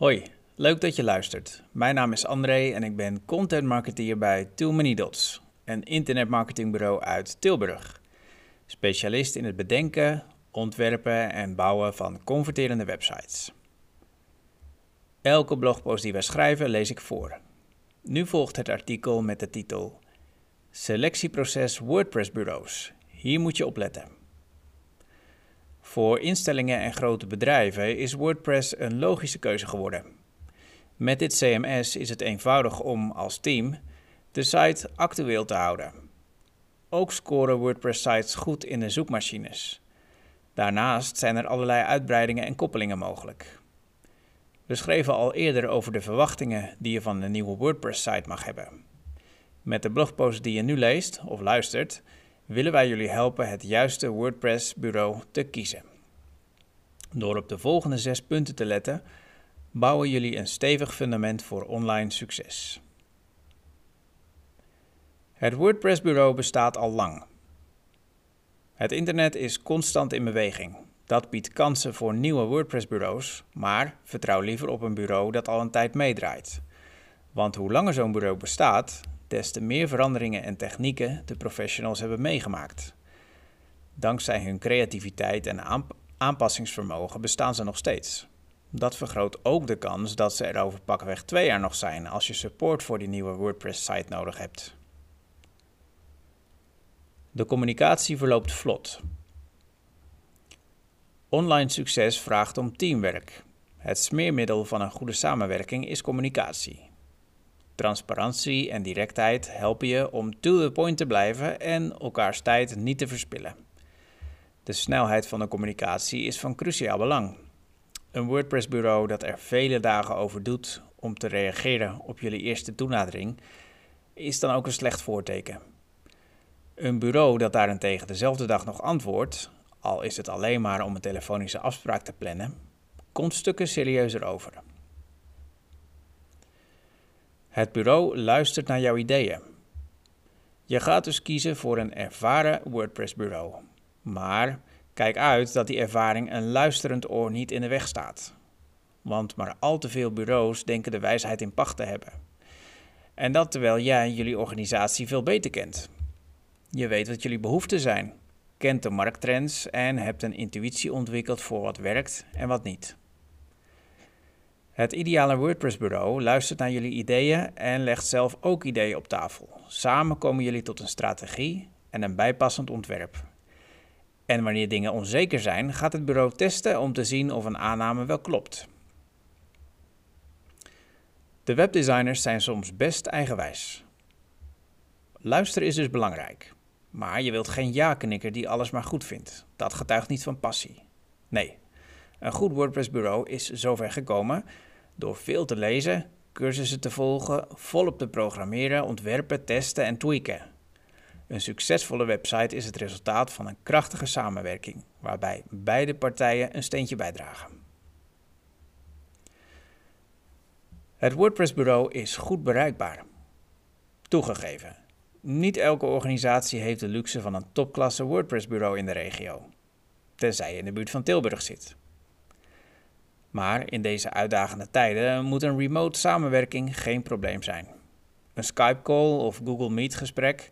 Hoi, leuk dat je luistert. Mijn naam is André en ik ben content marketeer bij Too Many Dots, een internetmarketingbureau uit Tilburg. Specialist in het bedenken, ontwerpen en bouwen van converterende websites. Elke blogpost die wij schrijven lees ik voor. Nu volgt het artikel met de titel Selectieproces WordPress bureaus. Hier moet je opletten. Voor instellingen en grote bedrijven is WordPress een logische keuze geworden. Met dit CMS is het eenvoudig om als team de site actueel te houden. Ook scoren WordPress-sites goed in de zoekmachines. Daarnaast zijn er allerlei uitbreidingen en koppelingen mogelijk. We schreven al eerder over de verwachtingen die je van een nieuwe WordPress-site mag hebben. Met de blogpost die je nu leest of luistert, willen wij jullie helpen het juiste WordPress-bureau te kiezen. Door op de volgende zes punten te letten, bouwen jullie een stevig fundament voor online succes. Het WordPress-bureau bestaat al lang. Het internet is constant in beweging. Dat biedt kansen voor nieuwe WordPress-bureaus, maar vertrouw liever op een bureau dat al een tijd meedraait. Want hoe langer zo'n bureau bestaat, des te meer veranderingen en technieken de professionals hebben meegemaakt. Dankzij hun creativiteit en aanpassingsvermogen bestaan ze nog steeds. Dat vergroot ook de kans dat ze er over pakweg twee jaar nog zijn als je support voor die nieuwe WordPress-site nodig hebt. De communicatie verloopt vlot. Online succes vraagt om teamwerk. Het smeermiddel van een goede samenwerking is communicatie. Transparantie en directheid helpen je om to the point te blijven en elkaars tijd niet te verspillen. De snelheid van de communicatie is van cruciaal belang. Een WordPress-bureau dat er vele dagen over doet om te reageren op jullie eerste toenadering, is dan ook een slecht voorteken. Een bureau dat daarentegen dezelfde dag nog antwoordt, al is het alleen maar om een telefonische afspraak te plannen, komt stukken serieuzer over. Het bureau luistert naar jouw ideeën. Je gaat dus kiezen voor een ervaren WordPress-bureau. Maar kijk uit dat die ervaring een luisterend oor niet in de weg staat. Want maar al te veel bureaus denken de wijsheid in pacht te hebben. En dat terwijl jij jullie organisatie veel beter kent. Je weet wat jullie behoeften zijn, kent de markttrends en hebt een intuïtie ontwikkeld voor wat werkt en wat niet. Het ideale WordPress-bureau luistert naar jullie ideeën en legt zelf ook ideeën op tafel. Samen komen jullie tot een strategie en een bijpassend ontwerp. En wanneer dingen onzeker zijn, gaat het bureau testen om te zien of een aanname wel klopt. De webdesigners zijn soms best eigenwijs. Luisteren is dus belangrijk. Maar je wilt geen ja-knikker die alles maar goed vindt. Dat getuigt niet van passie. Nee, een goed WordPress-bureau is zover gekomen door veel te lezen, cursussen te volgen, volop te programmeren, ontwerpen, testen en tweaken. Een succesvolle website is het resultaat van een krachtige samenwerking, waarbij beide partijen een steentje bijdragen. Het WordPress-bureau is goed bereikbaar. Toegegeven, niet elke organisatie heeft de luxe van een topklasse WordPress-bureau in de regio, tenzij je in de buurt van Tilburg zit. Maar in deze uitdagende tijden moet een remote samenwerking geen probleem zijn. Een Skype-call of Google Meet-gesprek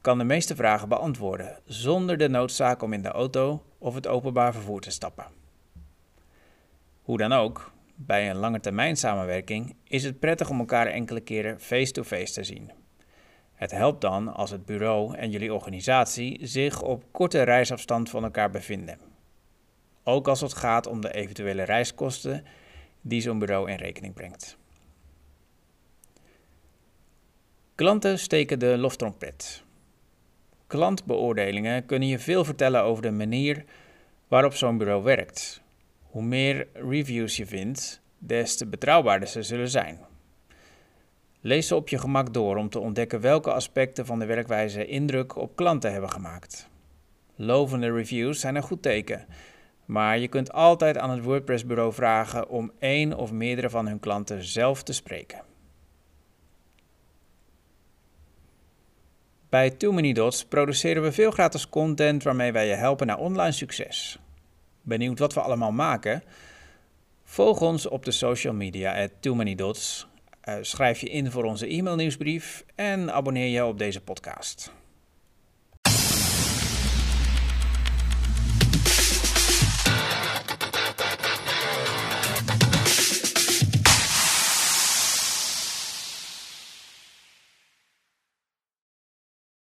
kan de meeste vragen beantwoorden zonder de noodzaak om in de auto of het openbaar vervoer te stappen. Hoe dan ook, bij een lange termijn samenwerking is het prettig om elkaar enkele keren face-to-face -face te zien. Het helpt dan als het bureau en jullie organisatie zich op korte reisafstand van elkaar bevinden. Ook als het gaat om de eventuele reiskosten die zo'n bureau in rekening brengt. Klanten steken de loftrompet. Klantbeoordelingen kunnen je veel vertellen over de manier waarop zo'n bureau werkt. Hoe meer reviews je vindt, des te betrouwbaarder ze zullen zijn. Lees ze op je gemak door om te ontdekken welke aspecten van de werkwijze indruk op klanten hebben gemaakt. Lovende reviews zijn een goed teken, maar je kunt altijd aan het WordPress-bureau vragen om één of meerdere van hun klanten zelf te spreken. Bij Too Many Dots produceren we veel gratis content waarmee wij je helpen naar online succes. Benieuwd wat we allemaal maken? Volg ons op de social media at Too Many Dots. Uh, schrijf je in voor onze e-mailnieuwsbrief en abonneer je op deze podcast.